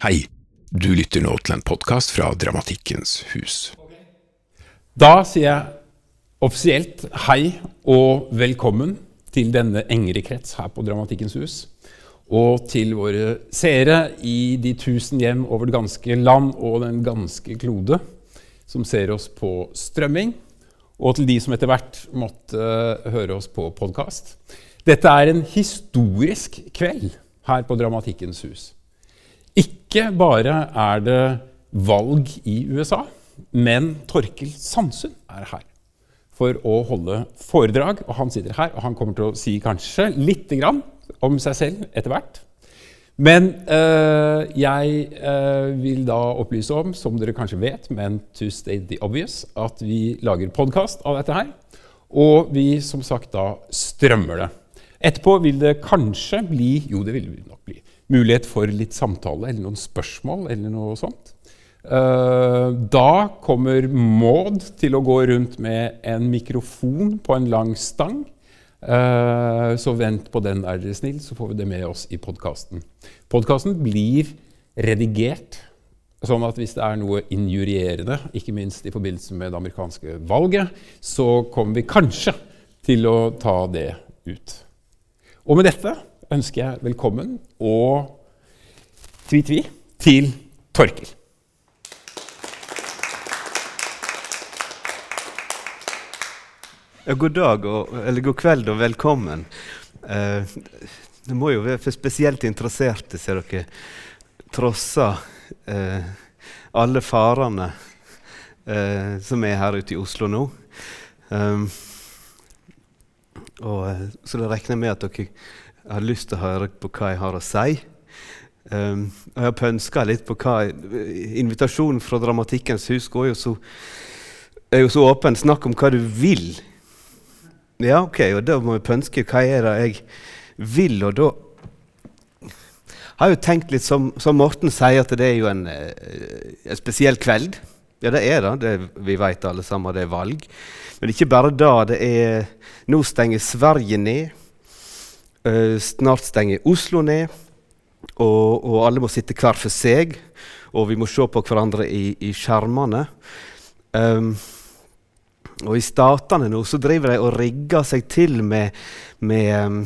Hei, du lytter nå til en podkast fra Dramatikkens hus. Da sier jeg offisielt hei og velkommen til denne engere krets her på Dramatikkens hus. Og til våre seere i de tusen hjem over det ganske land og den ganske klode som ser oss på strømming. Og til de som etter hvert måtte høre oss på podkast. Dette er en historisk kveld her på Dramatikkens hus. Ikke bare er det valg i USA, men Torkil Sandsund er her for å holde foredrag. Og han sitter her, og han kommer til å si kanskje litt om seg selv etter hvert. Men øh, jeg øh, vil da opplyse om, som dere kanskje vet, men to state the obvious, at vi lager podkast av dette her. Og vi som sagt da strømmer det. Etterpå vil det kanskje bli Jo, det vil det nok bli. Mulighet for litt samtale eller noen spørsmål eller noe sånt. Uh, da kommer Maud til å gå rundt med en mikrofon på en lang stang. Uh, så vent på den, er dere snill, så får vi det med oss i podkasten. Podkasten blir redigert, sånn at hvis det er noe injurierende, ikke minst i forbindelse med det amerikanske valget, så kommer vi kanskje til å ta det ut. Og med dette ønsker jeg velkommen og tvi-tvi til Torkil. Ja, god dag, og, eller god kveld og velkommen. Eh, det må jo være for spesielt interesserte, ser dere, trosser eh, alle farene eh, som er her ute i Oslo nå. Um, og, eh, så da regner jeg med at dere har lyst til å høre på hva jeg har å si. Um, og jeg har pønska litt på hva Invitasjonen fra Dramatikkens hus går jo så, er jo så åpen. Snakk om hva du vil. Ja, ok, og da må vi pønske hva er det jeg vil, og da har jeg jo tenkt litt som, som Morten sier, at det er jo en, eh, en spesiell kveld. Ja, det er det. det vi vet alle sammen det er valg. Men ikke bare da. det er Nå stenger Sverige ned. Uh, snart stenger Oslo ned. Og, og, alle må sitte hver for seg. Og vi må se på hverandre i, i skjermene. Um, og i statene nå så driver de og rigger seg til med, med,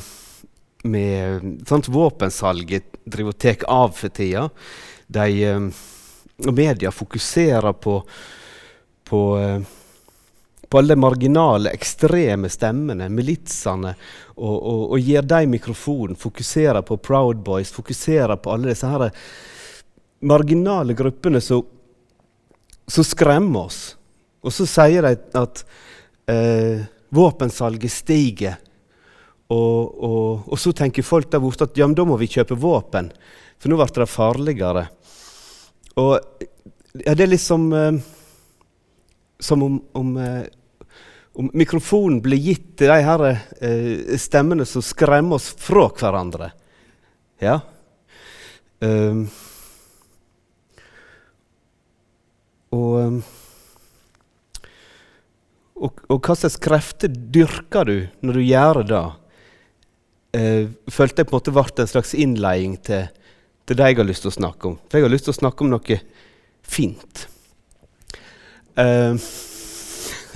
med sånt Våpensalget driver og tar av for tida. De, um, media fokuserer på, på, på alle de marginale, ekstreme stemmene, militsene, og, og, og gir dem mikrofonen. Fokuserer på Proud Boys, fokuserer på alle disse her marginale gruppene som, som skremmer oss. Og så sier de at eh, våpensalget stiger. Og, og, og, så tenker folk der borte at ja, men da må vi kjøpe våpen, for nå blir det farligere. Og ja, det er liksom eh, som om, om, eh, om, mikrofonen blir gitt til de her eh, stemmene som skremmer oss fra hverandre. Ja. Um, og, ehm, og, og, hva slags krefter dyrker du når du gjør det? Eh, følte jeg på en måte ble en slags innledning til til det jeg har lyst til å snakke om. For jeg har lyst til å snakke om noe fint. Uh,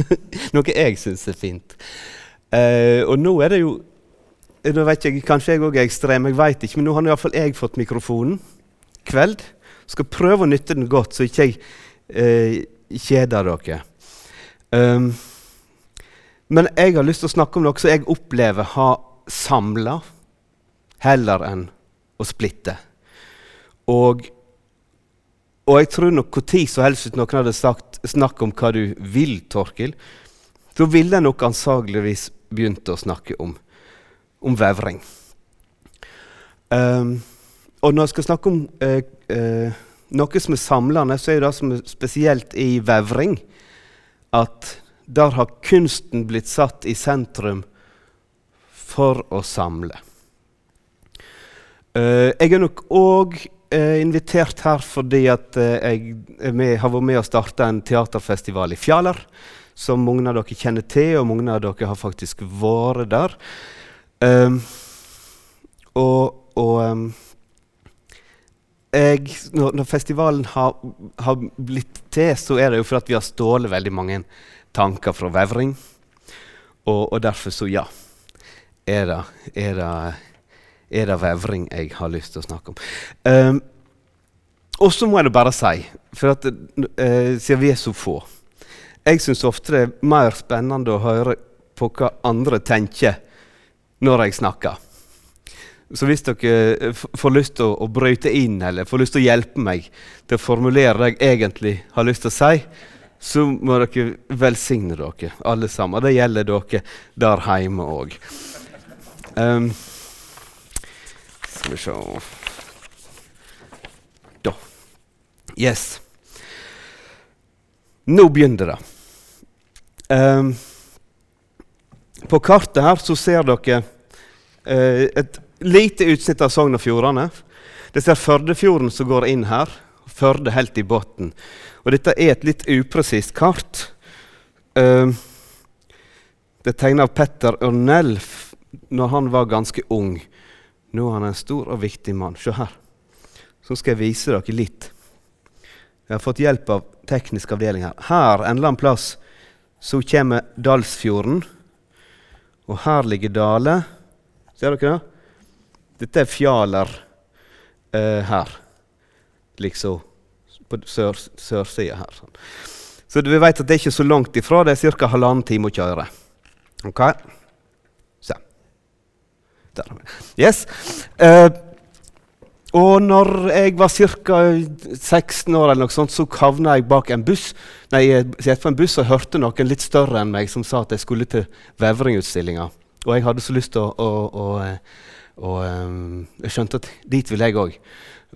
noe jeg syns er fint. Uh, og nå er det jo nå vet jeg, Kanskje jeg òg er ekstrem, jeg vet ikke, men nå har iallfall jeg fått mikrofonen. Kveld. Skal prøve å nytte den godt, så ikke jeg uh, kjeder dere. Um, men jeg har lyst til å snakke om noe som jeg opplever har samla, heller enn å splitte. Og, og jeg tror nok når som helst noen hadde sagt snakk om hva du vil, Torkil, så ville jeg nok ansageligvis begynt å snakke om, om vevring. Um, og når jeg skal snakke om uh, uh, noe som er samlende, så er det som er spesielt i vevring, at der har kunsten blitt satt i sentrum for å samle. Uh, jeg er nok òg eh, invitert her fordi at eh, jeg med, har vært med å starte en teaterfestival i Fjaler. Som mange av dere kjenner til, og mange av dere har faktisk vært der. Um, og, og um, jeg, når, når, festivalen har, har, blitt til, så er det jo fordi vi har stjålet veldig mange tanker fra Vevring. Og, og, derfor så, ja, er det, er det, er det Vevring jeg har lyst til å snakke om. Um, og så må jeg bare si, for at, uh, siden vi er så få Jeg syns ofte det er mer spennende å høre på hva andre tenker når jeg snakker. Så hvis dere får lyst til å, å brøyte inn eller får lyst til å hjelpe meg til å formulere det jeg egentlig har lyst til å si, så må dere velsigne dere, alle sammen. Det gjelder dere der hjemme òg. Skal vi se Da. Yes. Nå begynner det. Um, på kartet her så ser dere uh, et lite utsnitt av Sogn og Fjordane. Det ser Førdefjorden som går inn her. Førde helt i bunnen. Og dette er et litt upresist kart. Uh, det er tegna av Petter Ørnell når han var ganske ung. Nå er han en stor og viktig mann. Se her. Så skal jeg vise dere litt. Jeg har fått hjelp av teknisk avdeling her. Her en eller annen plass så kommer Dalsfjorden. Og her ligger Dale. Ser dere det? Dette er Fjaler uh, her, liksom på sør, sørsida her. Sånn. Så vi vet at det er ikke så langt ifra. Det er ca. halvannen time å kjøre. Ok? Der. Yes. Eh, og når jeg var ca. 16 år, eller noe sånt, så havna jeg bak en buss Nei, jeg på en buss og hørte noen litt større enn meg som sa at jeg skulle til Vevring-utstillinga. Og jeg hadde så lyst til å, å, å å og um, jeg skjønte at dit ville jeg òg.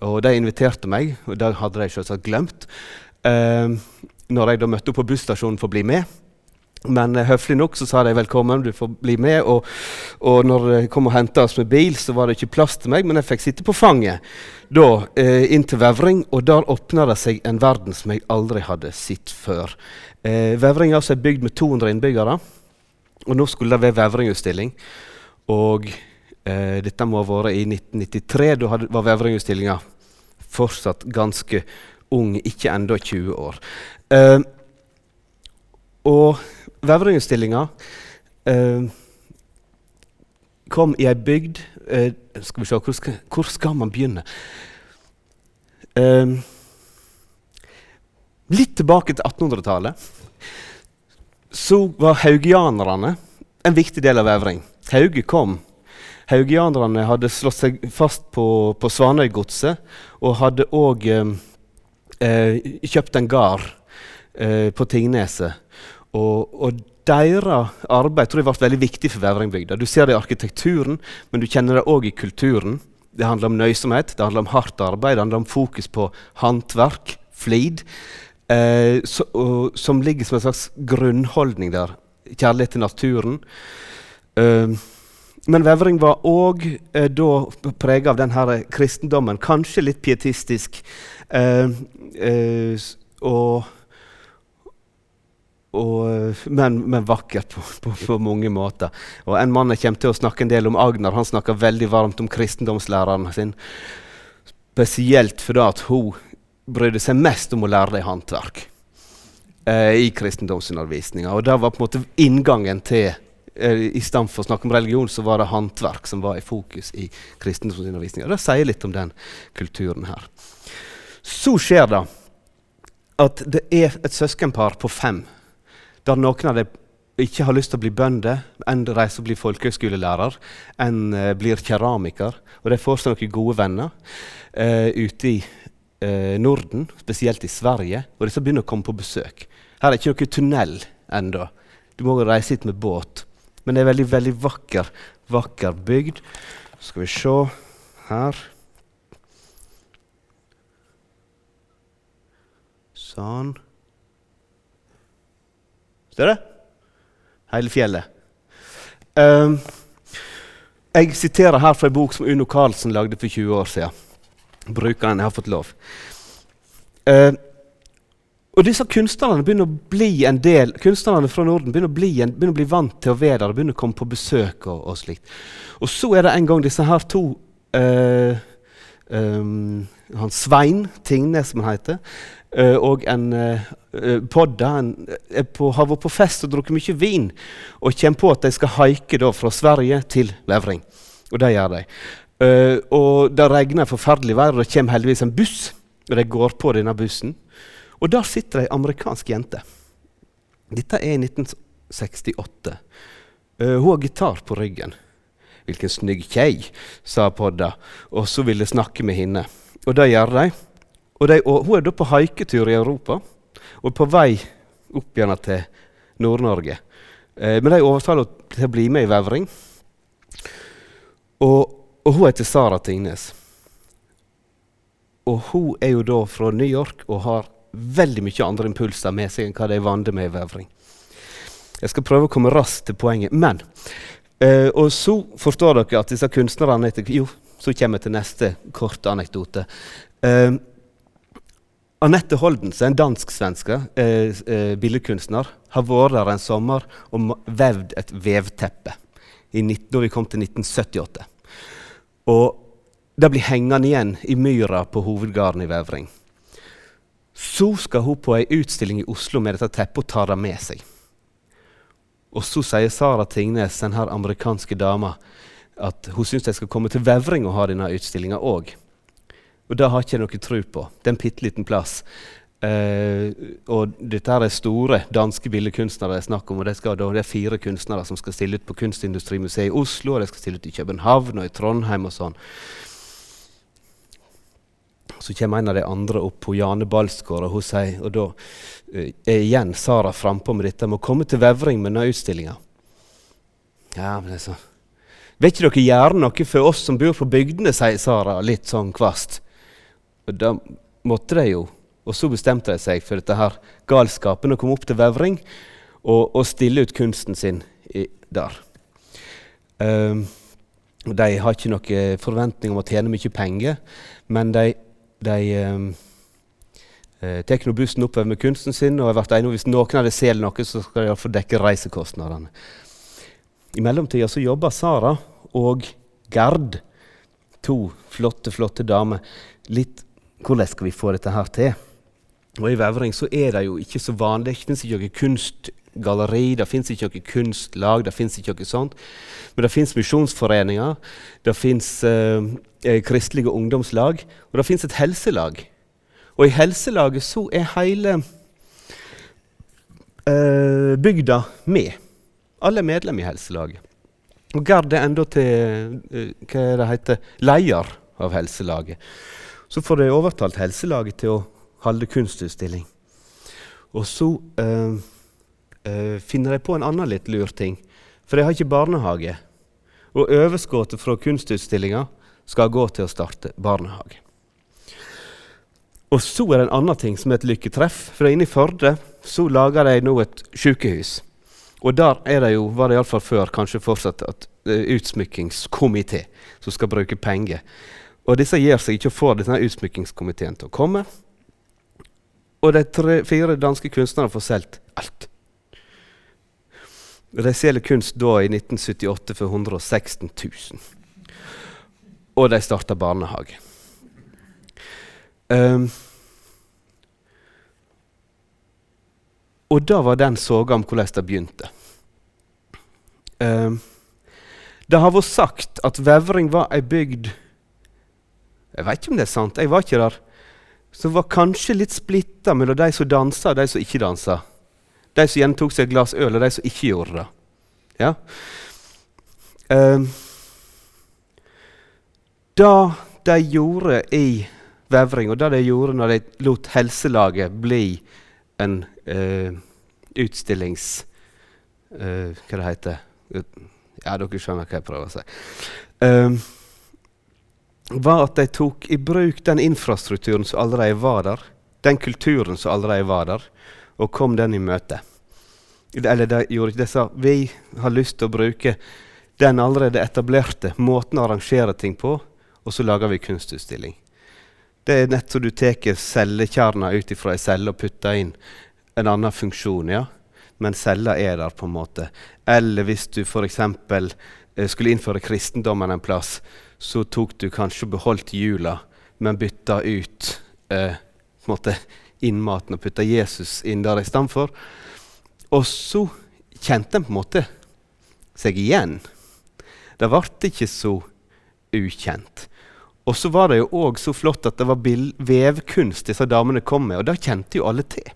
Og de inviterte meg, og det hadde de selvsagt glemt. Um, når jeg da møtte opp på busstasjonen for å bli med. Men uh, høflig nok så sa de velkommen, du får bli med. Og, og når de kom og henta oss med bil, så var det ikke plass til meg, men jeg fikk sitte på fanget da eh, inn til Vevring. Og der åpna det seg en verden som jeg aldri hadde sett før. Eh, Vevring altså er bygd med 200 innbyggere, og nå skulle det være Vevring-utstilling. Og Eh, dette må ha vært i 1993. Da hadde, var Vevring-utstillinga fortsatt ganske ung, ikke enda 20 år. Eh, og Vevring-utstillinga eh, kom i ei bygd eh, Skal vi se, hvor skal, hvor skal man begynne? Eh, litt tilbake til 1800-tallet. Så var haugianerne en viktig del av Vevring. Hauge kom Haugianerne hadde slått seg fast på, på Svanøygodset og hadde òg eh, kjøpt en gard eh, på Tingneset. Og, og deres arbeid tror jeg ble veldig viktig for Vevringbygda. Du ser det i arkitekturen, men du kjenner det òg i kulturen. Det handler om nøysomhet, det handler om hardt arbeid, det handler om fokus på håndverk, flid. Eh, så, og, som ligger som en slags grunnholdning der. Kjærlighet til naturen. Eh, men Vevring var òg eh, da prega av denne kristendommen, kanskje litt pietistisk. Eh, eh, og, og, men, men vakkert på, på, på, mange måter. Og En mann jeg kommer til å snakke en del om Agnar, han snakker veldig varmt om kristendomslæreren sin. Spesielt fordi hun brydde seg mest om å lære deg håndverk eh, i kristendomsundervisninga. Og det var på en måte inngangen til Eh, I stedet for å snakke om religion, så var det håndverk som var i fokus i kristendomsundervisninga. Det sier litt om den kulturen her. Så skjer det at det er et søskenpar på fem der noen av dem ikke har lyst til å bli bønder, enn reise og blir folkehøgskolelærer, enn uh, blir keramiker. Og de får seg noen gode venner uh, ute i uh, Norden, spesielt i Sverige. Og disse begynner å komme på besøk. Her er ikke noe tunnel ennå. Du må reise hit med båt. Men det er veldig, veldig vakker, vakker bygd. Skal vi se her Sånn. Ser det. Hele fjellet. Um, jeg siterer her fra en bok som Uno Carlsen lagde for 20 år siden. Brukeren har fått lov. Uh, og disse kunstnerne begynner å bli en del, kunstnerne fra Norden begynner å bli, en, begynner å bli vant til å være der, begynner å komme på besøk. Og, og, slikt. Og så er det en gang disse her to uh, um, han Svein Tingnes, som han heter. Uh, og en uh, podda en, uh, har vært på fest og drukket mye vin og kommer på at de skal haike da, fra Sverige til Levring. Og det gjør de. Og Det regner forferdelig vær, og det kommer heldigvis en buss. Og De går på denne bussen. Og der sitter ei amerikansk jente. Dette er i 1968. Uh, hun har gitar på ryggen. 'Hvilken snygg kjei', sa Podda, og så ville snakke med henne. Og det gjør de. Og, de, og Hun er da på haiketur i Europa og på vei opp igjen til Nord-Norge. Eh, men de overtaler henne til å bli med i Vevring. Og, og hun heter Sara Tingnes. Og hun er jo da fra New York og har veldig mye andre impulser med seg enn hva de er vant med i Vevring. Jeg skal prøve å komme raskt til poenget. Men eh, Og så forstår dere at disse kunstnerne Jo, så kommer jeg til neste korte anekdote. Uh, Anette Holden, som er en dansk-svenske eh, billedkunstner, har vært der en sommer og vevd et vevteppe da vi kom til 1978. Og det blir hengende igjen i myra på hovedgarden i Vevring. Så skal hun på ei utstilling i Oslo med dette teppet og ta det med seg. Og så sier Sara Tingnes, denne amerikanske dama, at hun syns de skal komme til Vevring og ha denne utstillinga òg. Og det har ikke jeg noe tro på. Det er en bitte liten plass. Uh, og dette er store danske billedkunstnere det er snakk om. og det, skal, det, er fire kunstnere som skal stille ut på Kunstindustrimuseet i Oslo, og de skal stille ut i København og i Trondheim og sånn. Så kommer en av de andre opp på Jane Balsgaard, og hun sier, og da uh, er igjen Sara frampå med dette med å komme til Vevring med denne utstillinga. Ja, men det er sånn Vil ikke dere gjøre noe for oss som bor på bygdene, sier Sara litt sånn kvast. Og da måtte de jo. Og så bestemte de seg for dette her galskapen å komme opp til Vevring og, og stille ut kunsten sin i, der. Um, de har ikke noen forventning om å tjene mye penger, men de de um, tar bussen oppover med kunsten sin, og jeg enig, hvis noen av dem selger noe, så skal de iallfall dekke reisekostnadene. I mellomtida så jobber Sara og Gerd, to flotte, flotte damer, litt Hvordan skal vi få dette her til? Og I Vevring så er det jo ikke så vanlig. Det fins ikke noe kunstgalleri, det fins ikke noe kunstlag, det fins ikke noe sånt. Men det fins misjonsforeninger, det fins uh, eh, kristelige ungdomslag, og det fins et helselag. Og i helselaget så er hele eh, bygda med. Alle er medlem i helselaget. Og Gerd er enda til eh, hva det heter, leder av helselaget. Så får de overtalt helselaget til å holde kunstutstilling. Og så øh, øh, finner de på en annen litt lur ting. For de har ikke barnehage. Og overskuddet fra kunstutstillinga skal gå til å starte barnehage. Og så er det en annen ting som er et lykketreff. For inne i Førde så lager de nå et sykehus. Og der er det jo, var det iallfall før, kanskje fortsatt at uh, utsmykkingskomité som skal bruke penger. Og disse gir seg ikke å få denne utsmykkingskomiteen til å komme. Og de tre, fire danske kunstnerne får solgt alt. De selger kunst da i 1978 for 116 000 og de starter barnehage. Um, og da var den soga om hvordan det begynte. Um, det har vært sagt at Vevring var ei bygd Jeg vet ikke om det er sant, jeg var ikke der. Som var kanskje litt splitta mellom de som dansa, og de som ikke dansa. De som gjentok seg et glass øl, og de som ikke gjorde det. Ja? Um, det de gjorde i Vevring, og det de gjorde når de lot Helselaget bli en uh, utstillings... Uh, hva det heter Ja, dere skjønner hva jeg prøver å si. Um, var at de tok i bruk den infrastrukturen som allerede var der, den kulturen som allerede var der, og kom den i møte. Eller de gjorde ikke det, sa vi har lyst til å bruke den allerede etablerte måten å arrangere ting på, og så lager vi kunstutstilling. Det er nett som du tar cellekjerner ut fra ei celle og putter inn en annen funksjon. ja. Men cella er der, på en måte. Eller hvis du f.eks. Eh, skulle innføre kristendommen en plass, så tok du kanskje og beholdt jula men bytta ut eh, på innmaten og putta Jesus inn der istedenfor. Og så kjente en på en måte seg igjen. Det ble ikke så ukjent. Og så var det jo òg så flott at det var vevkunst disse damene kom med, og det kjente jo alle til.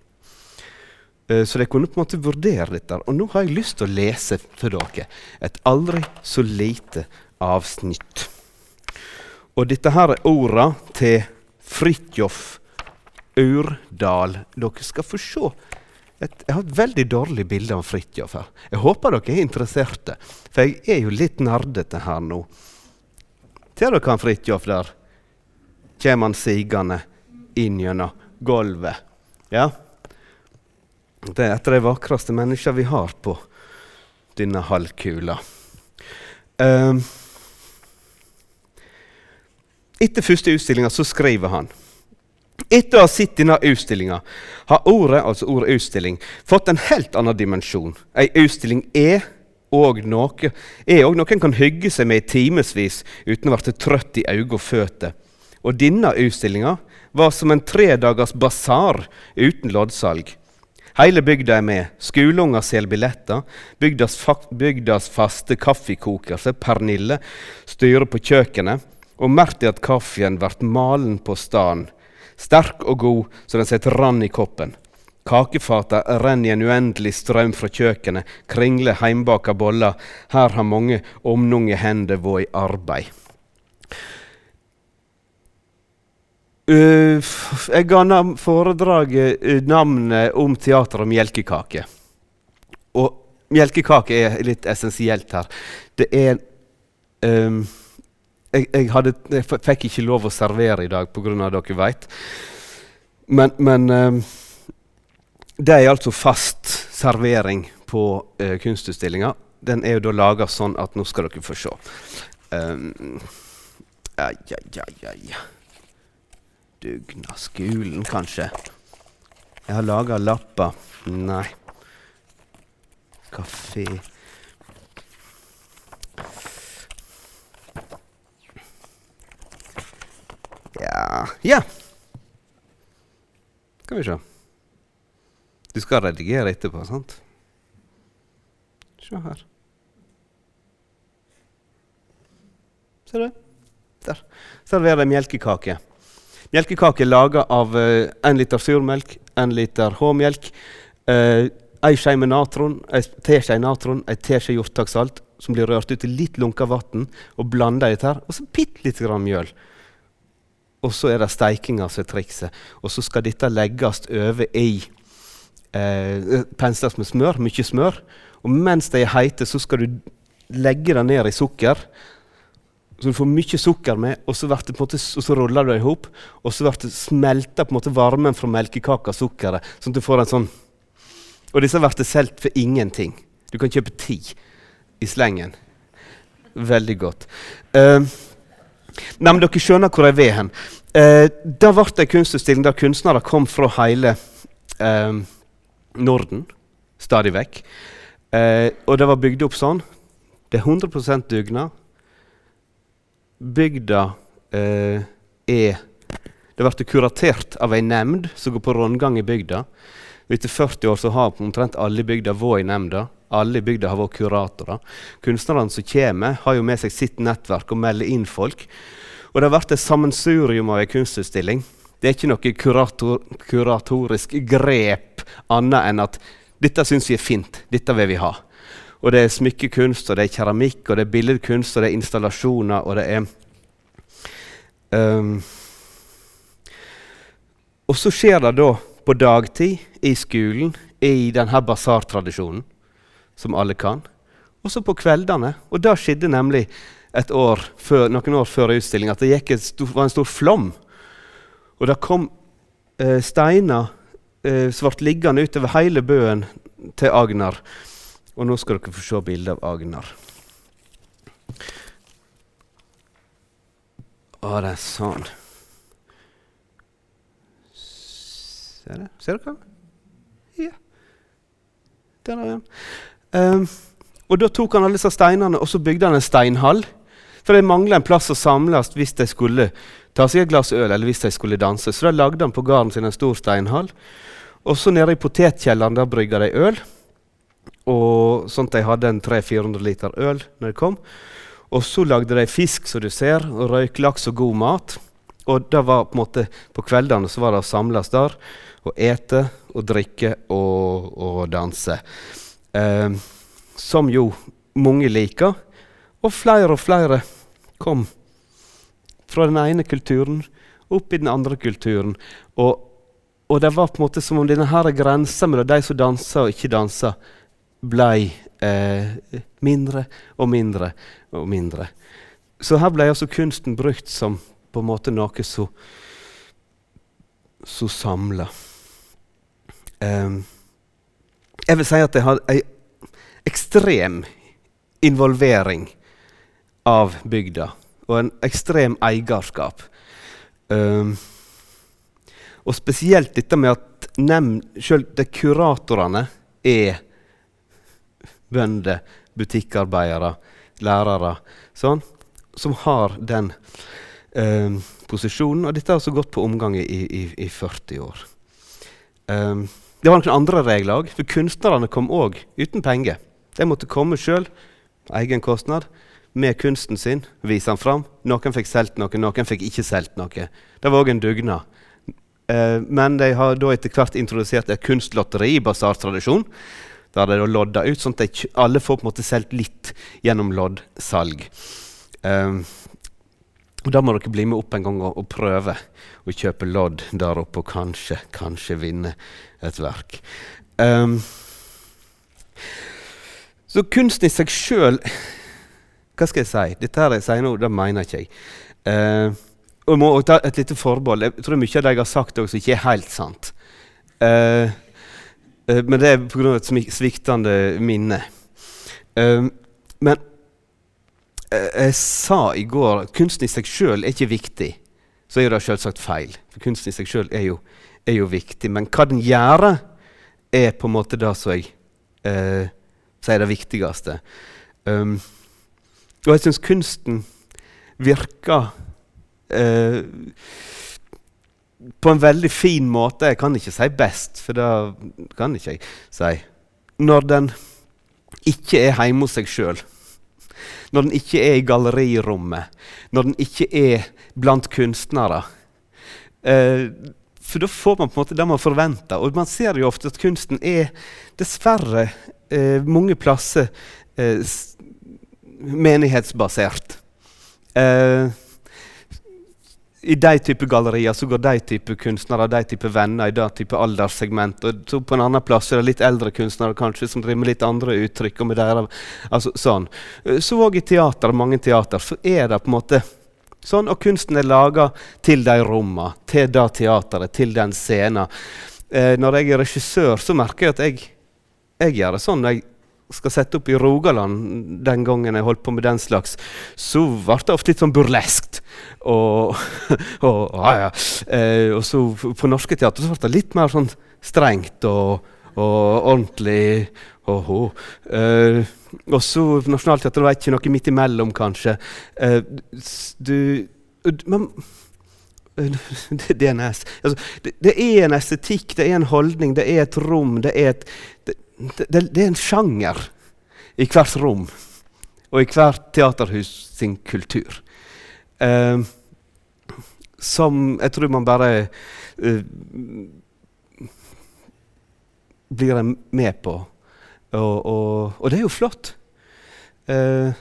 Uh, så de kunne på en måte vurdere dette. Og nå har jeg lyst til å lese for dere et aldri så lite avsnitt. Og dette her er orda til Fridtjof Aurdal. Dere skal få se. Et, jeg har et veldig dårlig bilde av Fridtjof her. Jeg håper dere er interesserte, for jeg er jo litt nerdete her nå. Ser dere han Fridtjof der? Kjem han sigende inn gjennom gulvet. Ja. Det er et av de vakreste menneskene vi har på denne halvkula. Um, etter første utstillinga så skriver han etter å ha sett denne utstillinga har ordet altså ordet utstilling, fått en helt annen dimensjon. Ei utstilling er og noe, òg noe en kan hygge seg med i timevis uten å bli trøtt i øyne og føtter. Og denne utstillinga var som en tredagers basar uten loddsalg. Hele bygda er med. Skoleunger selger billetter. Bygdas, bygdas faste kaffekoker, Pernille, styrer på kjøkkenet. Og merker at kaffen ble malen på staden. Sterk og god så den setter rann i koppen. Kakefata renner i en uendelig strøm fra kjøkkenet, kringler heimbaka boller. Her har mange omnunge hender vært i arbeid. Uh, jeg ga foredraget uh, navnet om teater og melkekake. Og melkekake er litt essensielt her. Det er um, jeg, jeg, hadde, jeg, fikk ikke lov å servere i dag pga. dere veit. Men, men um, det er altså fast servering på uh, kunstutstillinga. Den er jo da laga sånn at nå skal dere få se. Um, ai, ai, ai. Dugnadsskolen, kanskje. Jeg har laga lapper. Nei. Kafé Ja Ja. Skal vi se. Du skal redigere etterpå, sant? Se her. Ser du? Der. Serverer jeg melkekake. Melkekake er laga av uh, liter surmelk, én liter H-melk, uh, ei skje med natron, ei teskje natron, ei teskje hjortetakksalt som blir rørt ut i litt lunka vann, og blanda i dette, og så bitte litt grann mjøl. Og så er det steikinga som er trikset. Og så skal dette legges over i eh, pensles med smør, mye smør. Og mens de er heite, så skal du legge det ned i sukker. Så du får mye sukker med, og så, det, måte, og så ruller du det i hop. Og så blir det smelta varmen fra melkekaka og sukkeret. sånn at du får en sånn... Og disse blir solgt for ingenting. Du kan kjøpe ti i slengen. Veldig godt. Uh, nei, men dere skjønner hvor jeg vil hen. Eh, det ble en kunstutstilling der kunstnere kom fra hele eh, Norden stadig vekk. Eh, og det var bygd opp sånn. Det er 100% dugnad. Bygda eh, er Det ble kuratert av ei nemnd som går på rundgang i bygda. Etter 40 år så har omtrent alle i bygda vært i nemnda. Alle i bygda har vært kuratorer. Kunstnerne som kommer, har jo med seg sitt nettverk og melder inn folk. Og det har vært et sammensurium av ei kunstutstilling. Det er ikke noe kurator, kuratorisk grep annet enn at dette syns vi er fint, dette vil vi ha. Og det er smykkekunst, og det er keramikk, og det er billedkunst, og det er installasjoner, og det er um, Og så skjer det da på dagtid i skolen, i denne basartradisjonen, som alle kan. Og så på kveldene. Og det skjedde nemlig et år før, noen år før utstillinga at det stor, var en stor flom og det kom eh, steiner eh, ble liggende utover hele bøen til Agnar. Og nå skal dere få se bilde av Agnar. Å, det er sånn. Ser dere? Ser dere? Ja. Der er han. Um, og da tok han alle disse steinene og så bygde han en steinhall. For det mangla en plass å samles hvis de skulle ta seg et glass øl eller hvis de skulle danse. Så da lagde han på gården sin en stor steinhall. Og så nede i potetkjelleren der brygga de øl. Og sånn at de hadde en 300-400 liter øl når de kom. Og så lagde de fisk, som du ser, og røyk, laks og god mat. Og det var på en måte på kveldene så var det å samles der og ete og drikke og, og danse. Eh, som jo mange liker. Og flere og flere kom fra den ene kulturen opp i den andre kulturen. Og, og det var på en måte som om denne her grensa mellom de som dansa og ikke dansa, ble eh, mindre og mindre og mindre. Så her ble altså kunsten brukt som på en måte noe som samla. Um, jeg vil si at jeg har ei ekstrem involvering av bygda og en ekstrem eierskap. Um, og spesielt dette med at nem, selv de kuratorene er bønder, butikkarbeidere, lærere, sånn, som har den um, posisjonen. Og dette har altså gått på omgang i, i, i 40 år. Um, det var noen andre regler òg, for kunstnerne kom òg uten penger. De måtte komme sjøl, egen kostnad med kunsten sin, vise den fram. Noen fikk solgt noe, noen fikk ikke solgt noe. Det var òg en dugnad. Eh, men de har da etter hvert introdusert et kunstlotteri i basartradisjon. Der de da lodda ut, sånn at alle får på en måte solgt litt gjennom loddsalg. Eh, og Da må dere bli med opp en gang og, og prøve å kjøpe lodd der oppe og kanskje, kanskje vinne et verk. Um, så kunsten i seg sjøl hva skal jeg si? Dette her jeg sier nå, det mener ikke jeg. Uh, og jeg må ta et lite forbehold. Jeg tror mye av det jeg har sagt, også ikke er helt sant. Uh, uh, men det er pga. et sviktende minne. men jeg sa i går at kunsten i seg sjøl er ikke viktig. Så er det selvsagt feil. For kunsten i seg sjøl er, er, jo viktig. Men hva den gjør, er på en måte det som jeg sier det viktigste. Um, og jeg syns kunsten virker eh, på en veldig fin måte. Jeg kan ikke si best, for det kan ikke jeg si. Når den ikke er hjemme hos seg sjøl. Når den ikke er i gallerirommet. Når den ikke er blant kunstnere. Eh, for da får man på en måte det man forventer. Og man ser jo ofte at kunsten er dessverre eh, mange plasser eh, menighetsbasert. Eh, I de type gallerier så går de type kunstnere de type venner i det type alderssegment. Og så på en annen plass er det litt eldre kunstnere kanskje som driver med litt andre uttrykk. og med der, altså, sånn. Så òg i teater, mange teater, så er det på en måte sånn. Og kunsten er laga til de rommene, til det teateret, til den scenen. Eh, når jeg er regissør, så merker jeg at jeg, jeg gjør det sånn. jeg skal sette opp i Rogaland den gangen jeg holdt på med den slags, så ble det ofte litt sånn burleskt. Og, og, ja, ja. eh, og så på norske teater så ble det litt mer sånn strengt og, og ordentlig. Og, eh, og så Nationaltheatret var ikke noe midt imellom, kanskje. Eh, du men, det, er en, altså, det, det, er en estetikk, det er en holdning, det er et rom. Det er, et, det, det er en sjanger i hvert rom og i hvert teaterhus sin kultur. Uh, som jeg tror man bare uh, blir med på. Og, og, og, det er jo flott. Uh,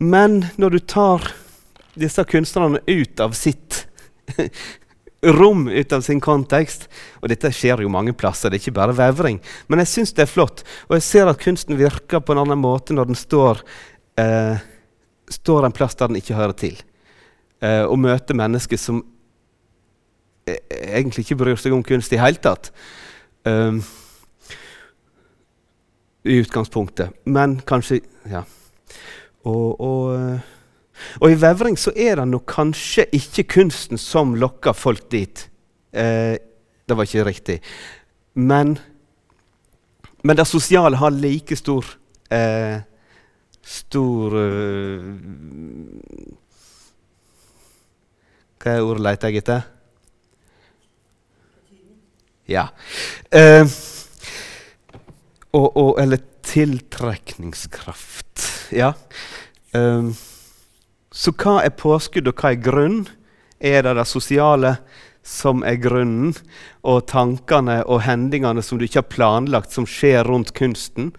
men når du tar disse kunstnerne ut av sitt rom ut av sin kontekst. Og dette skjer jo mange plasser, det er ikke bare vevring. Men jeg syns det er flott, og jeg ser at kunsten virker på en annen måte når den står, eh, står en plass der den ikke hører til. Eh, og møter mennesker som eh, egentlig ikke bryr seg om kunst i hele tatt. Um, I utgangspunktet. Men kanskje Ja. Og, og eh, og i vevring så er det nok kanskje ikke kunsten som lokker folk dit. Eh, det var ikke riktig. Men, men det sosiale har like stor eh, stor uh, Hva er ordet leter jeg etter? Ja. Uh, og, og, eller tiltrekningskraft. Ja. Um, så hva er påskudd, og hva er grunn? Er det det sosiale som er grunnen, og tankene og hendingene som du ikke har planlagt, som skjer rundt kunsten?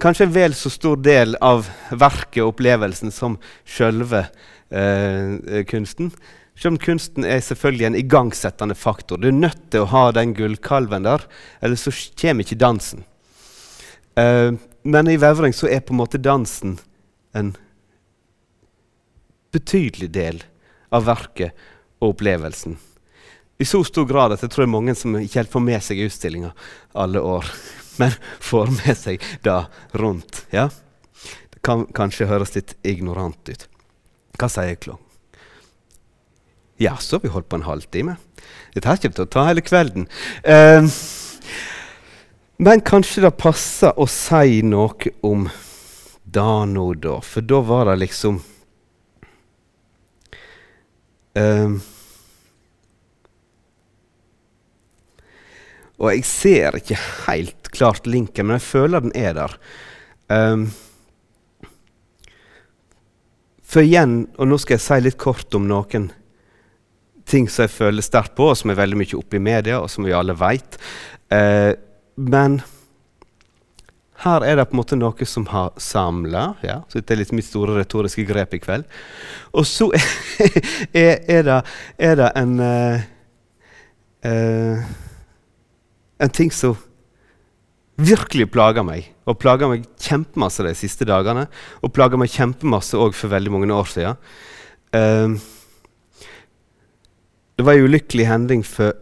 Kanskje en vel så stor del av verket og opplevelsen som sjølve eh, kunsten. Selv om kunsten er selvfølgelig en igangsettende faktor. Du er nødt til å ha den gullkalven der, ellers så kommer ikke dansen. Eh, men i Vevring så er på en måte dansen en betydelig del av verket og opplevelsen. I så stor grad at jeg tror det er mange som ikke helt får med seg utstillinga alle år, men får med seg det rundt. Ja? Det kan kanskje høres litt ignorant ut. Hva sier Klo? Ja, så har vi holdt på en halvtime. Dette her kommer til å ta hele kvelden. Uh, men kanskje det passer å si noe om det nå, da. For da var det liksom uh, Og jeg ser ikke helt klart linken, men jeg føler den er der. Um, for igjen, og nå skal jeg si litt kort om noen ting som jeg føler sterkt på, og som er veldig mye oppe i media, og som vi alle veit. Uh, men her er det på en måte noe som har samla. Ja, dette er litt mitt store retoriske grep i kveld. Og så er, er, det, er det, en uh, uh, en ting som virkelig plager meg, og plager meg kjempemasse de siste dagene, og plager meg kjempemasse òg for veldig mange år siden. Uh, det var en ulykkelig hending for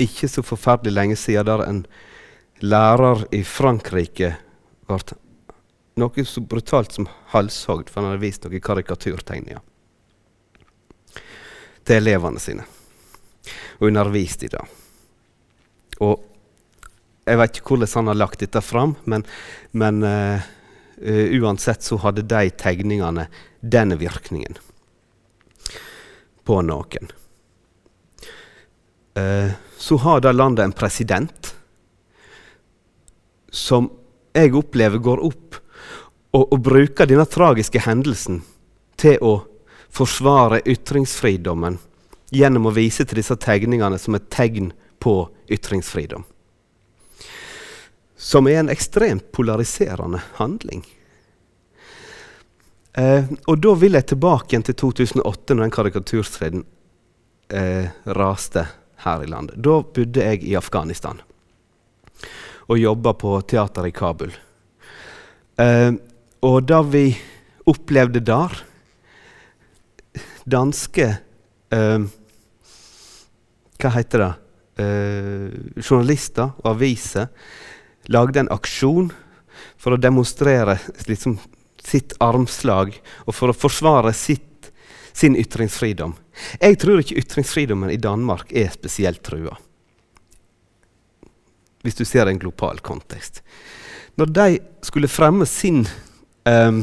ikke så forferdelig lenge siden der en lærer i Frankrike ble noe så brutalt som halshogd for han hadde vist noen karikaturtegninger til elevene sine og undervist i det. Og jeg vet ikke hvordan han har lagt dette fram, men, men uh, uh, uansett så hadde de tegningene denne virkningen på noen. Uh, så har det landet en president som jeg opplever går opp og, og bruker denne tragiske hendelsen til å forsvare ytringsfridommen gjennom å vise til disse tegningene som et tegn på ytringsfridom. Som er en ekstremt polariserende handling. Eh, og da vil jeg tilbake igjen til 2008, når den karikaturstriden eh, raste her i landet. Da bodde jeg i Afghanistan og jobba på teater i Kabul. Eh, og da vi opplevde der Danske eh, Hva heter det? eh, journalister og aviser lagde en aksjon for å demonstrere liksom, sitt armslag og for å forsvare sitt, sin ytringsfridom. Jeg tror ikke ytringsfridommen i Danmark er spesielt trua. Hvis du ser en global kontekst. Når de skulle fremme sin um,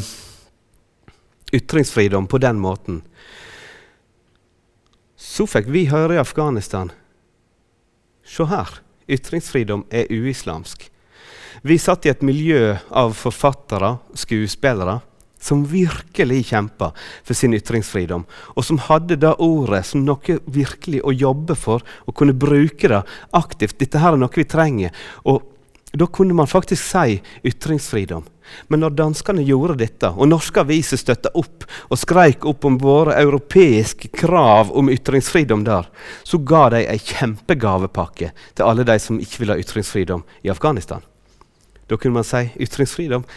ytringsfridom på den måten, så fikk vi høre i Afghanistan Se her. Ytringsfridom er uislamsk. Vi satt i et miljø av forfattere, skuespillere, som virkelig kjempa for sin ytringsfridom, og som hadde det ordet som noe virkelig å jobbe for, og kunne bruke det aktivt. Dette her er noe vi trenger. Og da kunne man faktisk si ytringsfridom. Men når danskene gjorde dette, og norske aviser støtta opp og skreik opp om våre europeiske krav om ytringsfridom der, så ga de ei kjempegavepakke til alle de som ikke ville ha ytringsfridom i Afghanistan. Da kunne man si ytringsfridom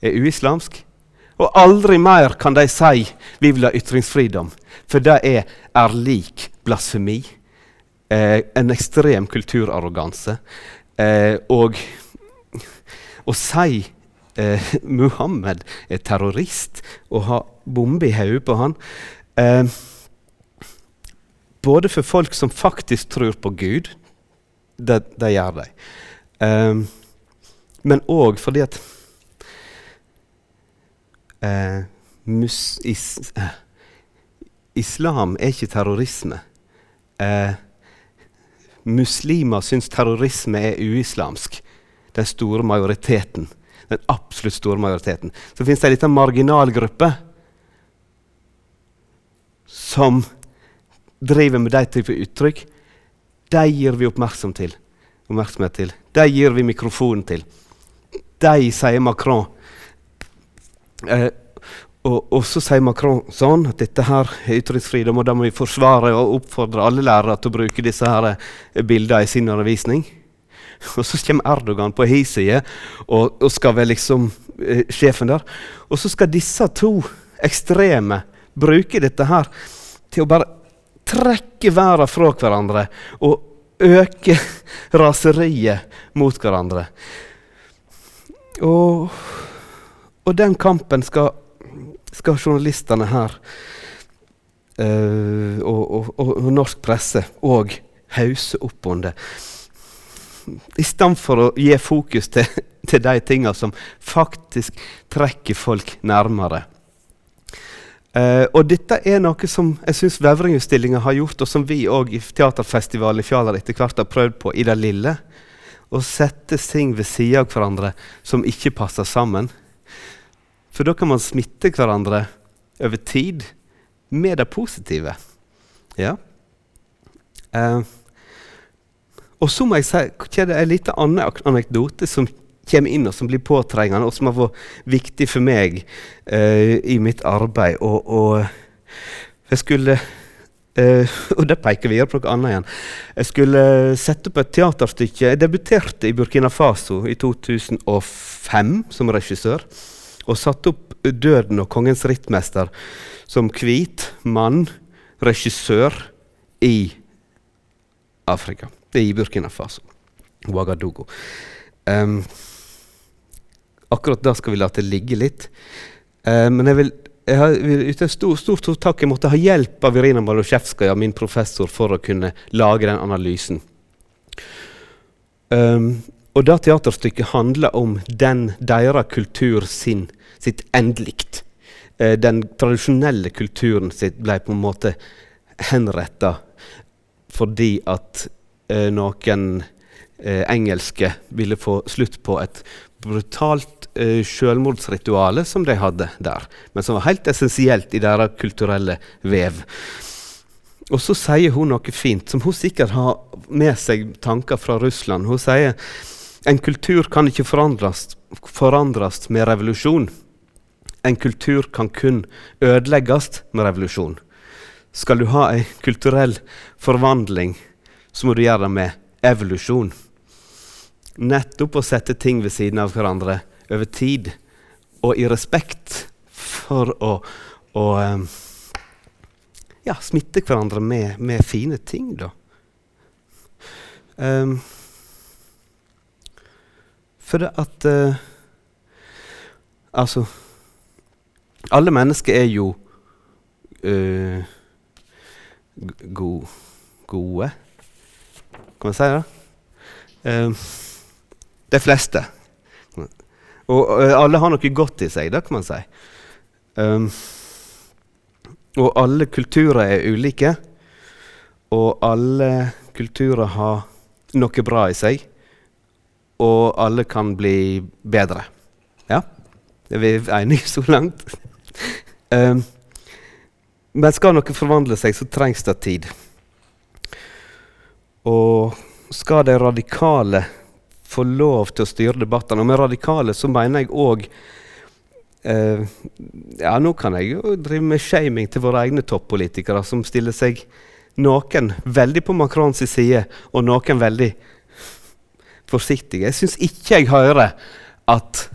er uislamsk. Og aldri mer kan de si vi vil ha ytringsfridom, for det er, er lik blasfemi. Eh, en ekstrem kulturarroganse. Eh, og å si eh, Muhammed er terrorist og ha bombe i hodet på han eh, Både for folk som faktisk tror på Gud, det, det gjør de, eh, men òg fordi at eh, mus, is, eh, Islam er ikke terrorisme. Eh, muslimer syns terrorisme er uislamsk. Den store majoriteten. Den absolutt store majoriteten. Så fins det ei lita marginalgruppe som driver med de typer uttrykk. De gir vi oppmerksomhet til. oppmerksomhet til. De gir vi mikrofonen til. De sier Macron. Eh, og, og, så sier Macron sånn at dette her er ytringsfrihet, og da må vi forsvare og oppfordre alle lærere til å bruke disse her eh, bildene i sin undervisning. Og så kommer Erdogan på hi side og, og, skal være liksom eh, sjefen der. Og så skal disse to ekstreme bruke dette her til å bare trekke verden fra hverandre og øke raseriet mot hverandre. Og, og den kampen skal, skal journalistene her uh, og, og, og, norsk presse òg hause opp under. I stedet for å gi fokus til, til de tinga som faktisk trekker folk nærmere. Uh, og dette er noe som jeg syns Vevringutstillinga har gjort, og som vi òg i Teaterfestivalen i Fjaler etter hvert har prøvd på i det lille. Å sette ting ved sida av hverandre som ikke passer sammen. For da kan man smitte hverandre over tid med det positive. Ja. Eh. og så må jeg si det er en liten annen anekdote som kommer inn, og som blir påtrengende, og som har vært viktig for meg eh, i mitt arbeid. Og, og jeg skulle uh, Og det peker videre på noe annet igjen. Jeg skulle sette opp et teaterstykke. Jeg debuterte i Burkina Faso i 2005 som regissør. Og satte opp 'Døden og kongens rittmester' som hvit mann, regissør, i Afrika. I Burkina Faso. Ouagadougou. Um, Akkurat da skal vi la det ligge litt. Uh, men jeg vil, jeg har, stor, stor, stort takk. Jeg måtte ha hjelp av Irina Malosjevskaja, min professor, for å kunne lage den analysen. Um, og da teaterstykket handler om den deres kultur sin, sitt endelikt. Uh, den tradisjonelle kulturen sitt ble på en måte henretta fordi at uh, noen engelske ville få slutt på et brutalt eh, selvmordsritual som de hadde der, men som var helt essensielt i deres kulturelle vev. Og så sier hun noe fint, som hun sikkert har med seg tanker fra Russland. Hun sier en kultur kan ikke forandres, forandres med revolusjon. En kultur kan kun ødelegges med revolusjon. Skal du ha en kulturell forvandling, så må du gjøre det med evolusjon. Nettopp å sette ting ved siden av hverandre over tid, og i respekt for å, å um, ja, smitte hverandre med, med, fine ting, da. Um, for det at uh, Altså Alle mennesker er jo uh, go gode. Kan man si det? Uh, de fleste. Og uh, alle har noe godt i seg, det kan man si. Um, og alle kulturer er ulike. Og alle kulturer har noe bra i seg. Og alle kan bli bedre. Ja? Er vi enige så langt? Um, men skal noe forvandle seg, så trengs det tid. Og skal de radikale få lov til å styre debattene. Og med radikale så mener jeg òg uh, Ja, nå kan jeg jo drive med shaming til våre egne toppolitikere, som stiller seg noen veldig på Macrons side, og noen veldig forsiktige. Jeg syns ikke jeg hører at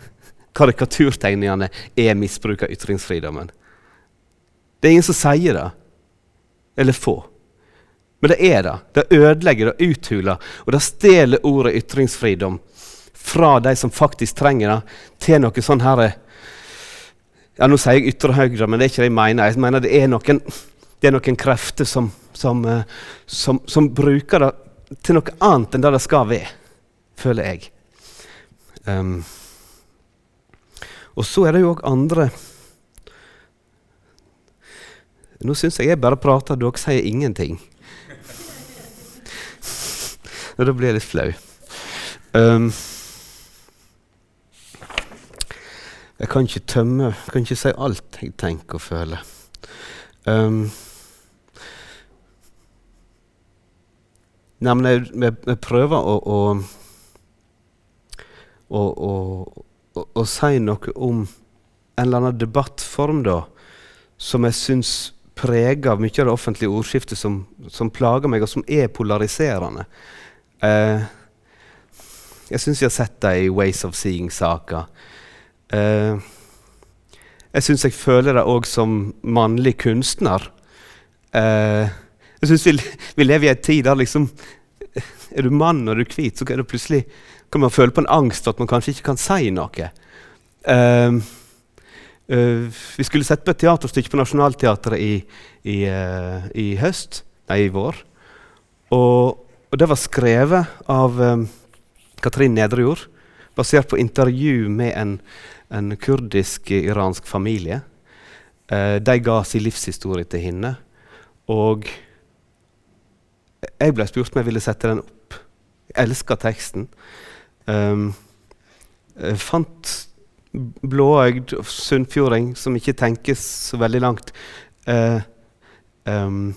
karikaturtegningene er misbruk av ytringsfridommen. Det er ingen som sier det. Eller få. Men det er det. Det ødelegger, det uthuler, og det stjeler ordet ytringsfridom fra de som faktisk trenger det, til noe sånn her ja, Nå sier jeg ytre høyre, men det er ikke det jeg mener. Jeg mener det er noen, det er noen krefter som, som, eh, som, som, bruker det til noe annet enn det det skal være, føler jeg. Um, og så er det jo òg andre Nå syns jeg jeg bare prater, dere sier ingenting. Da blir jeg litt flau. Um, jeg kan ikke tømme Jeg kan ikke si alt jeg tenker og føler. Um, nei, men jeg, jeg, jeg prøver å, å, å, å, å si noe om en eller annen debattform da, som jeg syns preger mye av det offentlige ordskiftet som, som plager meg, og som er polariserende. Eh, jeg syns jeg har sett det i Ways of Seeing-saka. Eh, jeg syns jeg føler det òg som mannlig kunstner. Eh, jeg syns vi, vi, lever i en tid der liksom Er du mann og er du hvit, så kan, plutselig, kan man føle på en angst at man kanskje ikke kan si noe. Uh, vi skulle sett på et teaterstykke på Nationaltheatret i, i, i høst, nei, i vår. Og og det var skrevet av um, Katrin Nedrejord, basert på intervju med en, en kurdisk-iransk familie. Uh, de ga sin livshistorie til henne. Og jeg ble spurt om jeg ville sette den opp. Jeg elska teksten. Um, jeg fant blåøyd sunnfjording som ikke tenkes så veldig langt. Uh, um,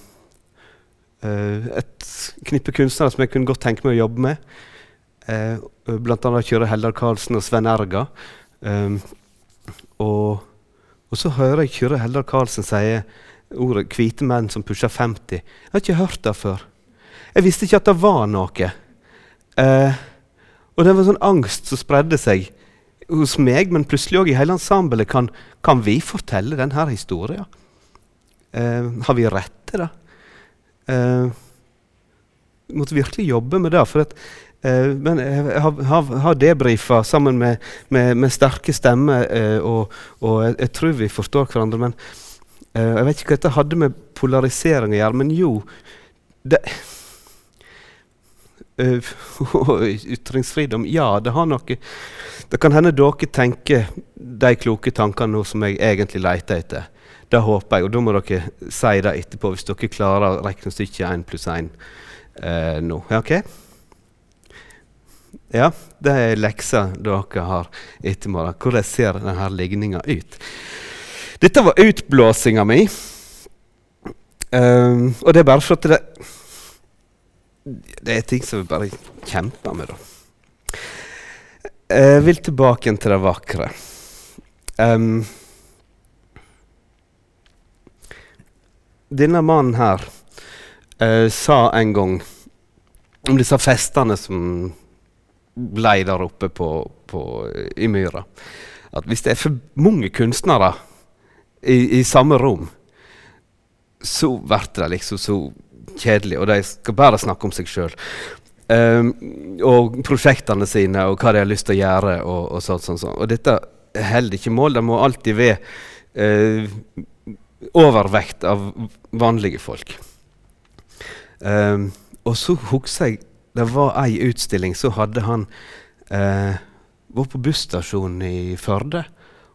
Uh, et knippe kunstnere som jeg kunne godt tenke meg å jobbe med. Uh, blant annet Kjøre Heldar Karlsen og Sven Erga. Um, og, og, så hører jeg Kjøre Heldar Karlsen si ordet 'hvite menn som pusher 50'. Jeg har ikke hørt det før. Jeg visste ikke at det var noe. Uh, og det var sånn angst som spredde seg hos meg, men plutselig òg i hele ensemblet. Kan, kan, vi fortelle denne historien? har vi rett til det? Eh, måtte virkelig jobbe med det. for at Uh, men jeg har, har, har debrifa sammen med, med, med, sterke stemmer, uh, og, og jeg, jeg, tror vi forstår hverandre. Men uh, Jeg vet ikke hva dette hadde med polarisering å gjøre, men jo det, Ytringsfridom, ja, det har noe Det kan hende dere tenker de kloke tankene nå som jeg egentlig leter etter. Det håper jeg, og da må dere si det etterpå hvis dere klarer regnestykket regne stykket 1 pluss 1 eh, nå. Ok? Ja, det er leksa dere har i ettermiddag. Hvordan ser denne ligninga ut? Dette var utblåsinga mi. Um, og det er bare for at det Det er ting som vi bare kjemper med, da. Jeg vil tilbake til det vakre. Um, denne mannen her uh, sa en gang om disse festene som ble der oppe på, på, i myra, at hvis det er for mange kunstnere i, i samme rom, så blir det liksom så kjedelig, og de skal bare snakke om seg sjøl. Um, og prosjektene sine og hva de har lyst til å gjøre. Og, og sånt, sånt, sånt. Og dette holder ikke mål. Det må alltid være uh, overvekt av vanlige folk. Um, og så husker jeg det var ei utstilling, så hadde han uh, vært på busstasjonen i Førde.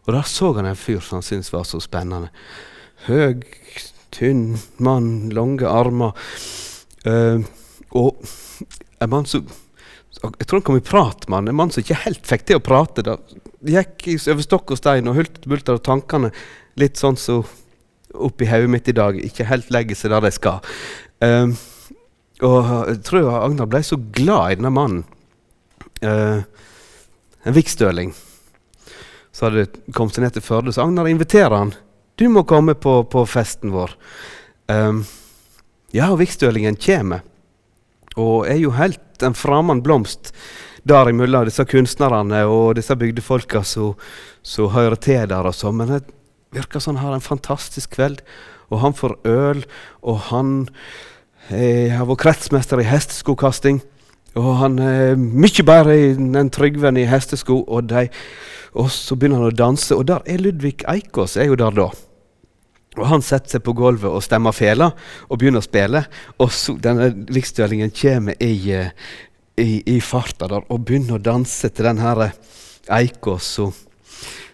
Og der så han en fyr som han syntes var så spennende. Høg, tynn mann, lange armer. Uh, og en mann som Jeg tror han kom i prat med han, en mann som ikke helt fikk til å prate. Da gikk over stokk og stein og hulter bulter, og tankene litt sånn som så oppi hodet mitt i dag ikke helt legger seg der de skal. Uh, og jeg tror Agnar ble så glad i denne mannen. Uh, en vikstøling. Så hadde kommet seg ned til Førde. Så Agnar inviterer han. 'Du må komme på, på festen vår.' Um, ja, og vikkstølingen kommer. Og er jo helt en framand blomst der imellom disse kunstnerne og disse bygdefolka som hører til der. og så, Men det virker som han har en fantastisk kveld. Og han får øl, og han eh, har vært kretsmester i hesteskokasting. Og han er mye bedre enn Trygven i hestesko. Og, de, og så begynner han å danse, og der er Ludvig Eikås er jo der da. Og Han setter seg på gulvet og stemmer fela og begynner å spille. Og så denne riksstølingen kommer i, eh, i, i, farta der og begynner å danse til den her eika Og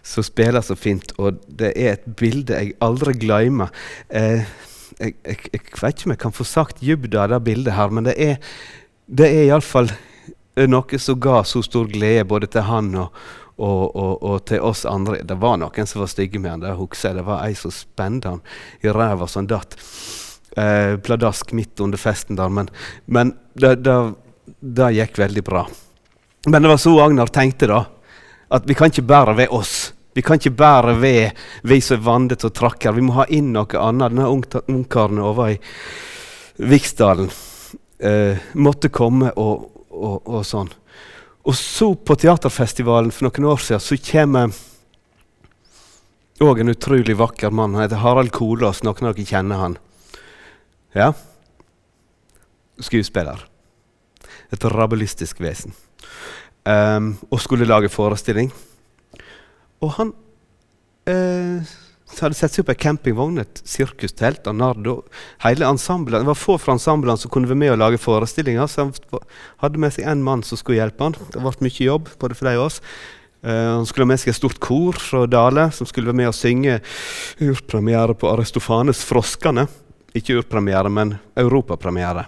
som spiller så fint. Og det er et bilde jeg aldri glemmer. Eh, jeg, jeg, jeg, vet ikke om jeg kan få sagt dybden av det bildet her, men det er, det er iallfall noe som ga så stor glede både til han og, og, og, og, til oss andre. Det var noen som var stygge med han, det husker jeg. Det var ei som spente han i ræva så han datt eh, pladask midt under festen der. Men, men det, det, det, gikk veldig bra. Men det var så Agnar tenkte, da. At vi kan ikke bære ved oss. Vi kan ikke bære ved vi som er vandet og trakker. Vi må ha inn noe annet. Denne ungkaren over i Viksdalen eh, måtte komme og, og, og, sånn. Og så, på teaterfestivalen for noen år siden, så kommer òg en utrolig vakker mann. Han heter Harald Kolås. Noen av dere kjenner han. Ja. Skuespiller. Et rabelistisk vesen. Um, og skulle lage forestilling. Og han uh, hadde sett seg opp ei campingvogn, et sirkustelt av Nardo. Hele ensemblet, Det var få fra ensemblene som kunne være med og lage forestillinger, så han hadde med seg én mann som skulle hjelpe han. Det ble mye jobb, både for de og oss. Uh, han skulle ha med seg et stort kor fra Dale som skulle være med og synge urpremiere på Aristofanes 'Froskane'. Ikke urpremiere, men europapremiere.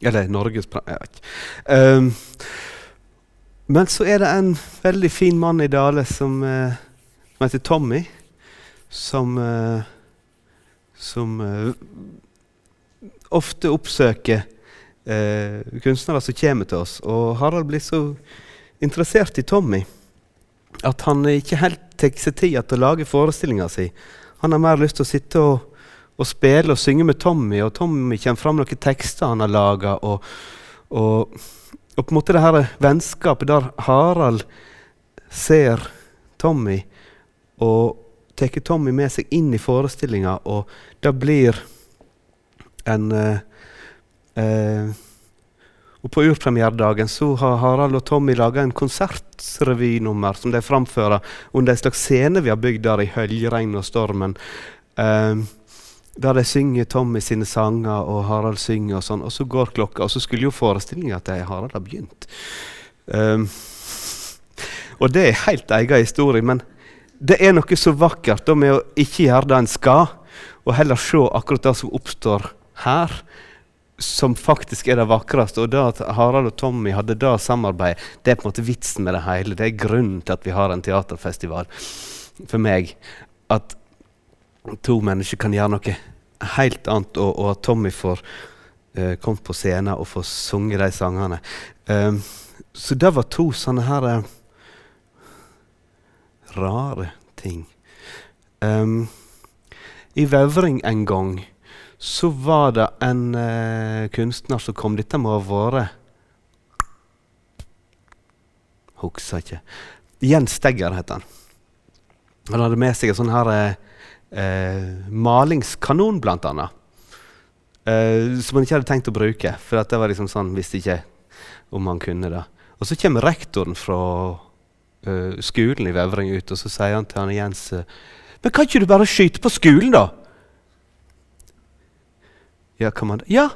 Eller Norges premiere. Uh, men så er det en veldig fin mann i Dale som, uh, som heter Tommy, som, uh, som uh, ofte oppsøker kunstnere som kommer til oss. Og Harald blir så interessert i Tommy at han ikke helt tar seg tid til å lage forestillinga si. Han har mer lyst til å sitte og og spille og synge med Tommy, og Tommy kommer fram noen tekster han har laga. Og, og, og, på en måte det her vennskapet der Harald ser Tommy og tar Tommy med seg inn i forestillinga, og det blir en eh, eh, og På urpremieredagen har Harald og Tommy laga en konsertrevynummer som de framfører under en slags scene vi har bygd der i høljregn og stormen. Eh, der de synger Tommy sine sanger, og Harald synger, og sånn, og så går klokka. Og så skulle jo forestillinga til Harald ha begynt. Um, og det er helt egen historie, men det er noe så vakkert da, med å ikke gjøre det en skal, og heller se akkurat det som oppstår her, som faktisk er det vakreste. Og det at Harald og Tommy hadde det samarbeidet, det er på en måte vitsen med det hele. Det er grunnen til at vi har en teaterfestival. For meg. At to mennesker kan gjøre noe helt annet, og, og at Tommy får uh, komme på scenen og få sunget de sangene. Um, så det var to sånne her uh, rare ting. Um, I Vevring en gang så var det en uh, kunstner som kom. Dette må ha vært Husker ikke. Jens Stegger het han. Han hadde med seg en sånn her uh, malingskanon, blant annet. Uh, som han ikke hadde tenkt å bruke, for det var liksom sånn, visste ikke om han kunne det. Og så kommer rektoren fra uh, skolen i Vevring ut, og så sier han til han Jens Men kan ikke du bare skyte på skolen, da? Ja, kan man? Ja,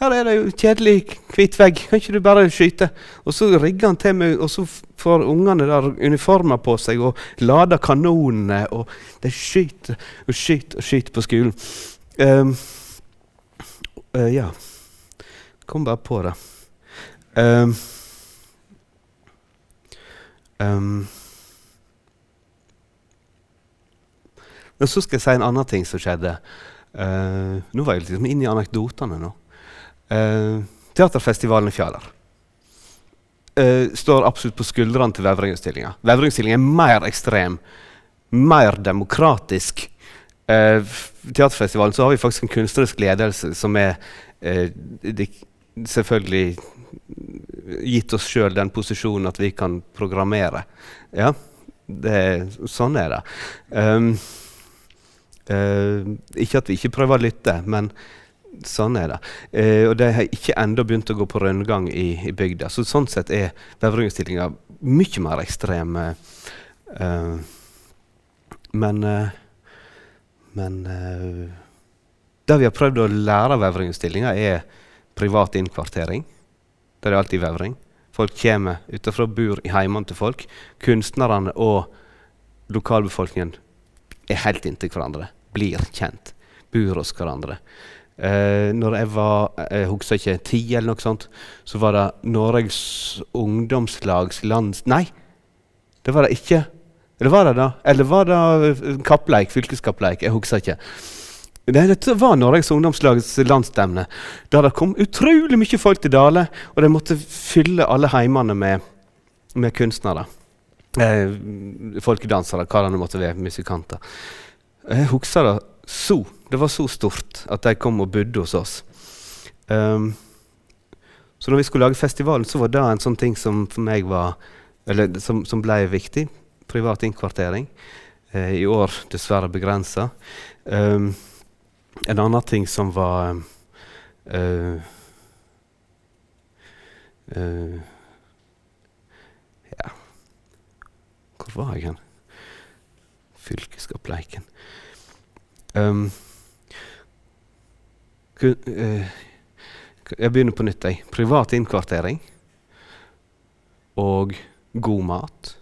her er det jo kjedelig hvit vegg, kan ikke du bare skyte? Og så rigger han til meg, og så får ungene der uniformer på seg og lader kanonene, og de skyter og skyter og skyter på skolen. Um, uh, ja. Kom bare på det. Um, um, men så skal jeg si en annen ting som skjedde. Uh, nå var jeg liksom inne i anekdotene. nå. Uh, teaterfestivalen i Fjaler uh, står absolutt på skuldrene til Vevring-utstillinga. Vevring-utstillinga er mer ekstrem, mer demokratisk. Uh, teaterfestivalen så har vi faktisk en kunstnerisk ledelse som er selvfølgelig gitt oss sjøl den posisjonen at vi kan programmere. Ja, det, sånn er det. Um, ikke at vi ikke prøver å lytte, men Sånn er det. Uh, og de har ikke ennå begynt å gå på rundgang i, i bygda. Så sånn sett er Vevring-utstillinga mye mer ekstrem. Uh, men eh, men det vi har prøvd å lære av Vevring-utstillinga, er privat innkvartering. Det er alltid Vevring. Folk kommer utenfra bor i heimene til folk. Kunstnerne og lokalbefolkningen er helt inntil hverandre. Blir kjent. Bor hos hverandre. Eh, når jeg var jeg husker ikke, ti, eller noe sånt, så var det Norges Ungdomslags lands... Nei, det var det ikke. Eller var det da? Eller var det kappleik? Fylkeskappleik? Jeg husker ikke. Nei, dette var Norges Ungdomslags landsstevne. Da det kom utrolig mye folk til Dale, og de måtte fylle alle heimene med, med kunstnere. Eh, folkedansere, hva det måtte være. Musikanter. Jeg husker det så. Det var så stort at de kom og bodde hos oss. Um, så når vi skulle lage festivalen, så var det en sånn ting som for meg var Eller som, som ble viktig. Privat innkvartering. Eh, I år dessverre begrensa. Um, en annen ting som var uh, uh, Ja Hvor var jeg hen? Fylkeskappleiken. Um, uh, jeg begynner på nytt. Jeg. Privat innkvartering og god mat.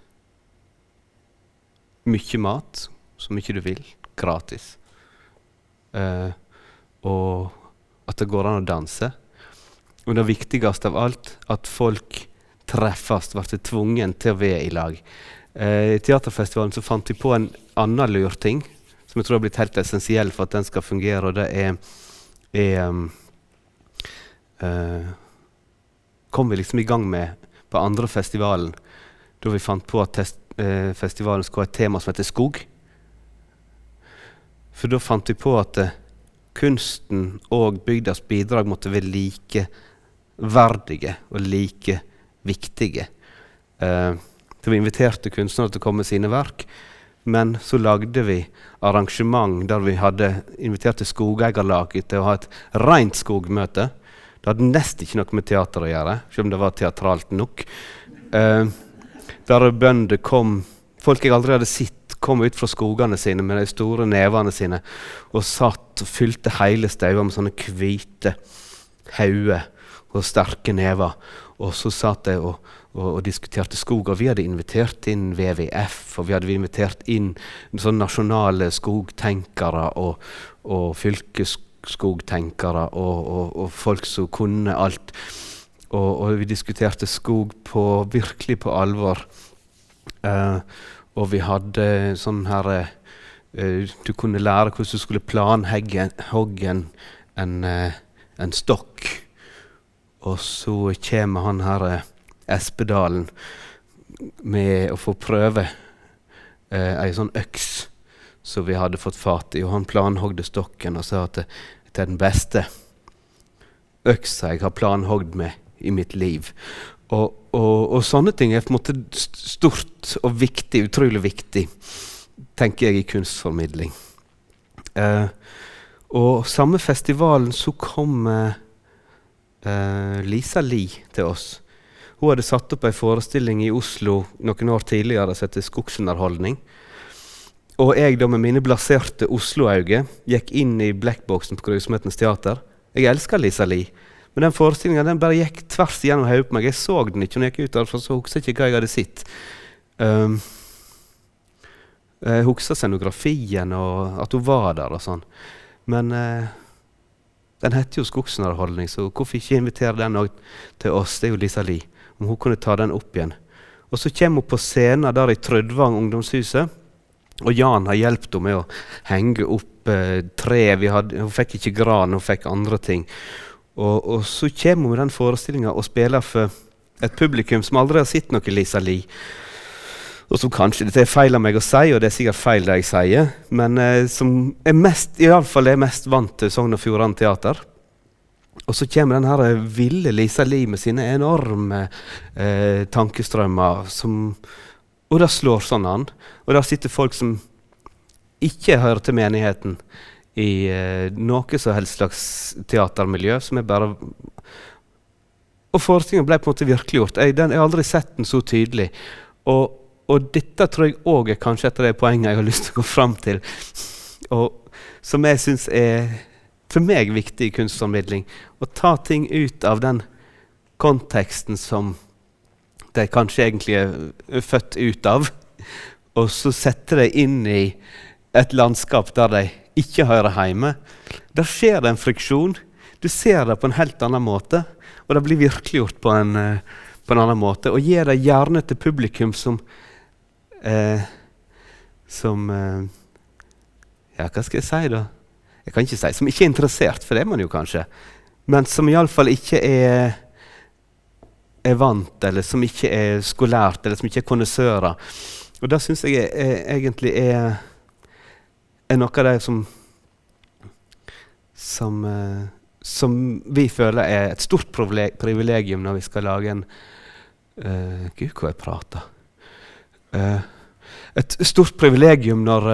Mye mat, så mye du vil. Gratis. Uh, og at det går an å danse. Og det viktigste av alt, at folk treffes, ble tvungen til å være i lag. Uh, I teaterfestivalen så fant vi på en annen lurting som jeg tror har blitt helt essensiell for at den skal fungere, og det er, er um, uh, Kom vi liksom i gang med på andre festivalen, da vi fant på at test, festivalen skulle ha et tema som heter skog. For da fant vi på at uh, kunsten og bygdas bidrag måtte være likeverdige og like viktige. Eh, så vi inviterte kunstnere til å komme med sine verk. Men så lagde vi arrangement der vi hadde invitert til Skogeierlaget til å ha et rent skogmøte. Det hadde nesten ikke noe med teater å gjøre, selv om det var teatralt nok. Eh, der bønder kom Folk jeg aldri hadde sett, kom ut fra skogene sine med de store nevene sine og satt og fylte hele stauer med sånne hvite hauger og sterke never. Og så satt de og og, og, diskuterte skog. Og vi hadde invitert inn WWF, og vi hadde invitert inn sånne nasjonale skogtenkere og, og fylkesskogtenkere og, og, folk som kunne alt. Og, vi diskuterte skog på, virkelig på alvor. Uh, og vi hadde sånn her uh, Du kunne lære hvordan du skulle planhogge en, uh, en stokk. Og så kommer han her Espedalen med å få prøve eh, ei sånn øks som vi hadde fått fatt i. Og han planhogde stokken og sa at det er den beste øksa jeg har planhogd med i mitt liv. Og, og, og, sånne ting er på en måte stort og viktig, utrolig viktig, tenker jeg, i kunstformidling. Eh, og samme festivalen så kom eh, Lisa Lie til oss. Hun hadde satt opp en forestilling i Oslo noen år tidligere som heter 'Skogsunderholdning'. Og jeg da med mine blaserte Oslo-øyne gikk inn i blackboxen på Grusomhetens teater. Jeg elsker Lisa Lie, men den forestillinga den bare gikk tvers igjennom hodet på meg. Jeg så den ikke når jeg gikk ut derfra, så husker jeg ikke hva jeg hadde sett. Um, jeg husker scenografien og at hun var der og sånn. Men uh, den heter jo 'Skogsunderholdning', så hvorfor ikke invitere den til oss? Det er jo Lisa Lie om hun kunne ta den opp igjen. Og Så kommer hun på scenen der i Trødvang ungdomshuset. Og Jan har hjulpet henne med å henge opp eh, tre. Hadde, hun fikk ikke gran, hun fikk andre ting. Og, og så kommer hun med den forestillinga og spiller for et publikum som aldri har sett noe Lisa Lie. Og som kanskje Dette er feil av meg å si, og det er sikkert feil det jeg sier, men eh, som er mest, fall er mest vant til Sogn og Fjordane Teater. Og så kommer den her ville Lisa Lie med sine enorme eh, tankestrømmer. Som, og det slår sånn an. Og der sitter folk som ikke hører til menigheten i eh, noe som helst slags teatermiljø, som er bare Og forestillinga ble på en måte virkeliggjort. Jeg, den, jeg har aldri sett den så tydelig. Og, og dette tror jeg òg er kanskje et av de poengene jeg har lyst til å gå fram til. Og som jeg syns er for meg viktig i kunstformidling. Å ta ting ut av den konteksten som de kanskje egentlig er født ut av, og så sette dem inn i et landskap der de ikke hører hjemme. Der skjer det en friksjon. Du ser det på en helt annen måte, og det blir virkeliggjort på en, uh, på en annen måte. Og gir det gjerne til publikum som eh, Som eh, Ja, hva skal jeg si, da? Jeg kan ikke si som ikke er interessert, for det er man jo kanskje. Men som iallfall ikke er er vant, eller som ikke er skolært, eller som ikke er kondisører. Og det syns jeg er, er, egentlig er, er, noe av det som som, uh, som, vi føler er et stort privilegium når vi skal lage en uh, Gud, hvor jeg prater. Uh, et stort privilegium når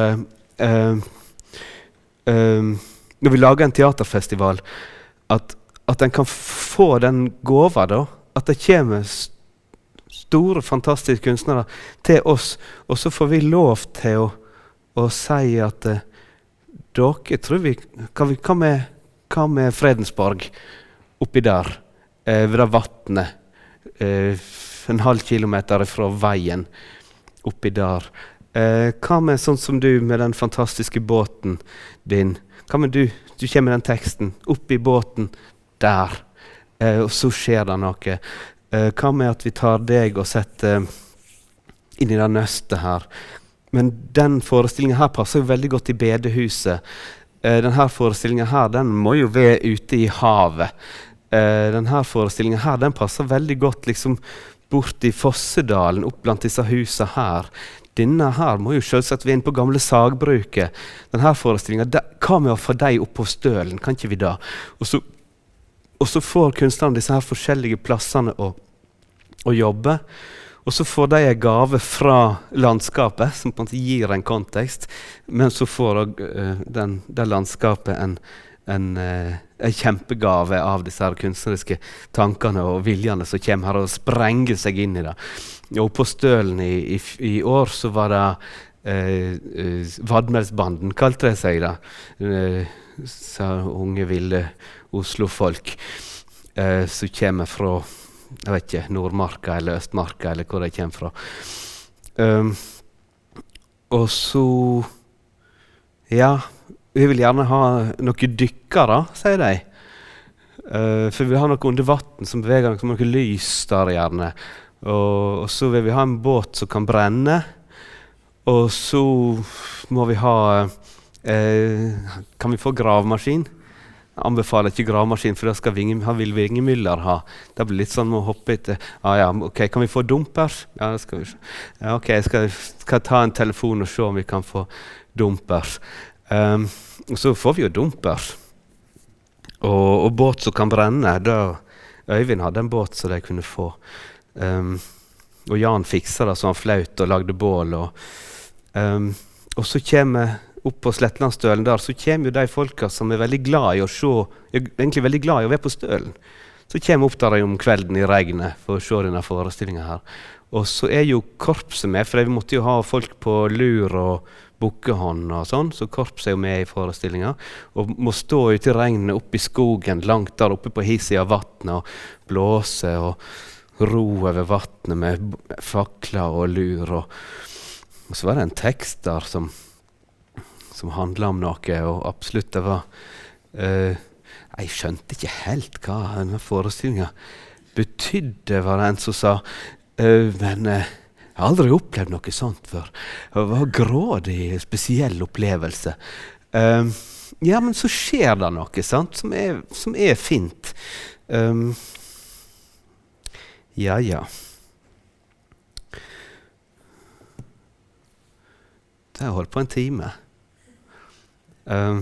når vi lager en teaterfestival, at, at en kan få den gåva da, at det kommer store, fantastiske kunstnere til oss, og så får vi lov til å, å si at uh, dere tror vi Hva, vi, hva, med, hva med Fredensborg oppi der, eh, ved det vannet, eh, en halv kilometer fra veien oppi der? hva med sånn som du med den fantastiske båten din? Hva med du? Du kommer med den teksten. Oppi båten der. Eh, og så skjer det noe. Eh, hva med at vi tar deg og setter eh, inn i det nøstet her? Men den forestillinga her passer jo veldig godt i bedehuset. Eh, denne forestillinga her den må jo være ute i havet. Eh, denne forestillinga her den passer veldig godt liksom bort i Fossedalen, opp blant disse husene her. Denne her må jo selvsagt være inne på gamle sagbruket. Denne forestillinga, Hva med å få dem opp på stølen? Kan ikke vi da? Og så og så får kunstnerne disse her forskjellige plassene å, å jobbe. Og så får de en gave fra landskapet, som på en måte gir en kontekst. Men så får òg uh, det landskapet en, en, uh, en, kjempegave av disse her kunstneriske tankene og viljene som kommer her og sprenger seg inn i det. Og på Stølen i, i, i år så var det eh, Vadmelsbanden, kalte de seg det. sa unge, ville Oslo-folk eh, som kommer fra jeg vet ikke, Nordmarka eller Østmarka, eller hvor de kommer fra. Um, og så Ja, vi vil gjerne ha noen dykkere, sier de. Uh, for vi vil ha noe under vann som beveger noe, noe lys der gjerne. Og, og, så vil vi ha en båt som kan brenne. Og så må vi ha uh, Kan vi få gravemaskin? Jeg anbefaler ikke gravemaskin, for det skal Vinge, han vil Vingemyller ha. Det blir litt sånn å hoppe etter ah, ja, ok, Kan vi få dumpers? Ja, det skal vi se. Ja, ok, Jeg skal, skal, ta en telefon og se om vi kan få dumpers. Um, og så får vi jo dumpers. Og, og båt som kan brenne. Da, Øyvind hadde en båt som de kunne få. Um, og Jan fiksa det så han flaut og lagde bål. Og, um, og så kommer opp på Sletlandsstølen der, så kommer jo de folka som er veldig glad i å se, egentlig veldig glad i å være på Stølen. Så kommer opp der om kvelden i regnet for å se denne forestillinga her. Og så er jo korpset med, for vi måtte jo ha folk på lur og bukkehånd og sånn, så korpset er jo med i forestillinga. Og må stå ute i regnet oppe i skogen langt der oppe på hi av vannet og blåse og ro over vannet med fakler og lur. Og, og så var det en tekst der som som handla om noe, og absolutt det var uh, Jeg skjønte ikke helt hva denne forestillinga betydde, var det en som sa. Uh, men uh, jeg har aldri opplevd noe sånt før. Det var grådig, spesiell opplevelse. Um, ja, men så skjer det noe sant, som er, som er fint. Um, ja, ja. Det har holdt på en time. Uh,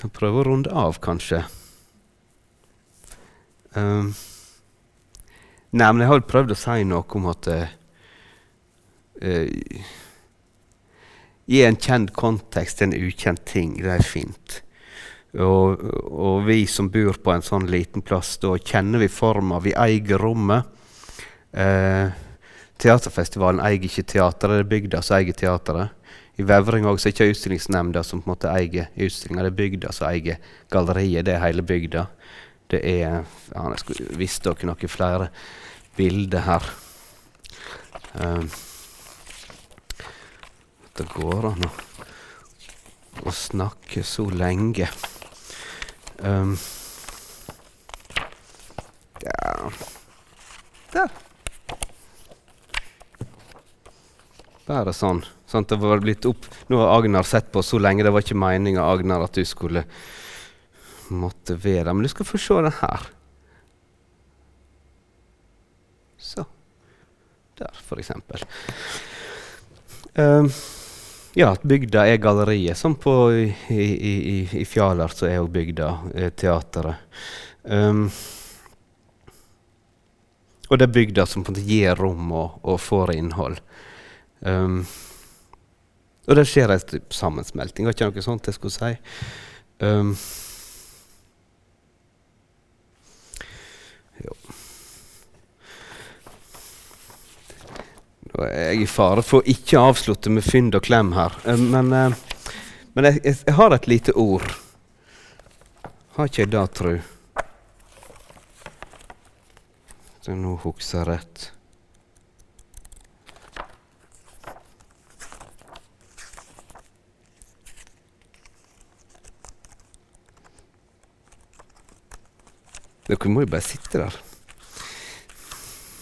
kan prøve å runde av, kanskje. Uh, nei, men jeg har prøvd å si noe om at uh, I en kjent kontekst en ukjent ting, det er fint. Og, og, vi som bor på en sånn liten plass, da kjenner vi forma. Vi eier rommet. Uh, teaterfestivalen eier ikke teateret, det er bygda som eier teateret. I Vevring også, er ikke utstillingsnemnda som på en måte eier utstillinga, det er bygda som eier galleriet. Det er hele bygda. Det er ja, Jeg skulle visst dere noen flere bilder her. Um, det går an å, å snakke så lenge. Um, ja. Der. Bare sånn. Sånn det var blitt opp. Nå har Agnar sett på så lenge. Det var ikke meninga at du skulle måtte være Men du skal få se den her. Så. Der, for eksempel. Um, ja, bygda er galleriet, som på i, i, i, i så er jo bygda eh, teateret. Um, og det er bygda som gir rom og, og får innhold. Um, og det skjer en sammensmelting. Var ikke noe sånt jeg skulle si. Um, jo. Nå er jeg i fare for å ikke avslutte med fynd og klem her. Um, men, uh, men jeg, jeg, jeg, har et lite ord. Har ikke jeg det, tru? Så nå husker jeg rett. Dere må jo bare sitte der.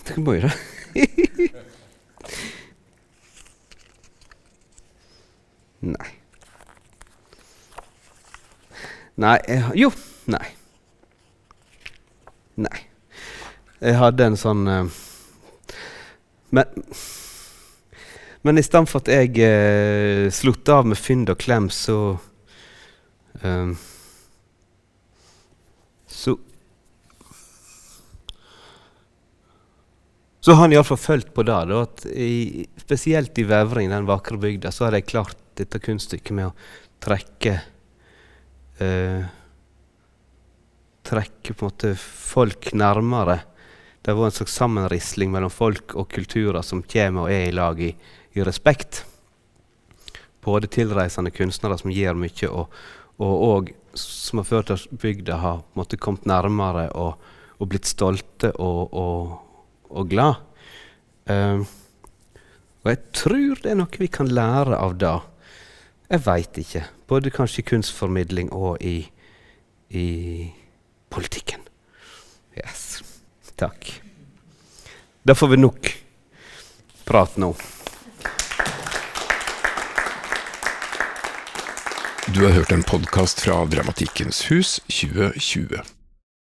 Dere må jo det. nei. Nei jeg, Jo. Nei. Nei. Jeg hadde en sånn uh, Men Men i stedet for at jeg uh, slutte av med fynd og klem, så um, Så Så har han iallfall følt på det. Da, at i, spesielt i Vevring, den vakre bygda, så har de klart dette kunststykket med å trekke eh, Trekke på en måte folk nærmere. Det har vært en slags sammenrisling mellom folk og kulturer som kommer og er i lag i, i respekt. Både tilreisende kunstnere som gir mye, og, og, og som har ført til at bygda har kommet nærmere og, og blitt stolte og og glad. Uh, og jeg tror det er noe vi kan lære av det. Jeg veit ikke. Både kanskje i kunstformidling og i, i politikken. Yes. Takk. Da får vi nok prat nå. Du har hørt en podkast fra Dramatikkens hus 2020.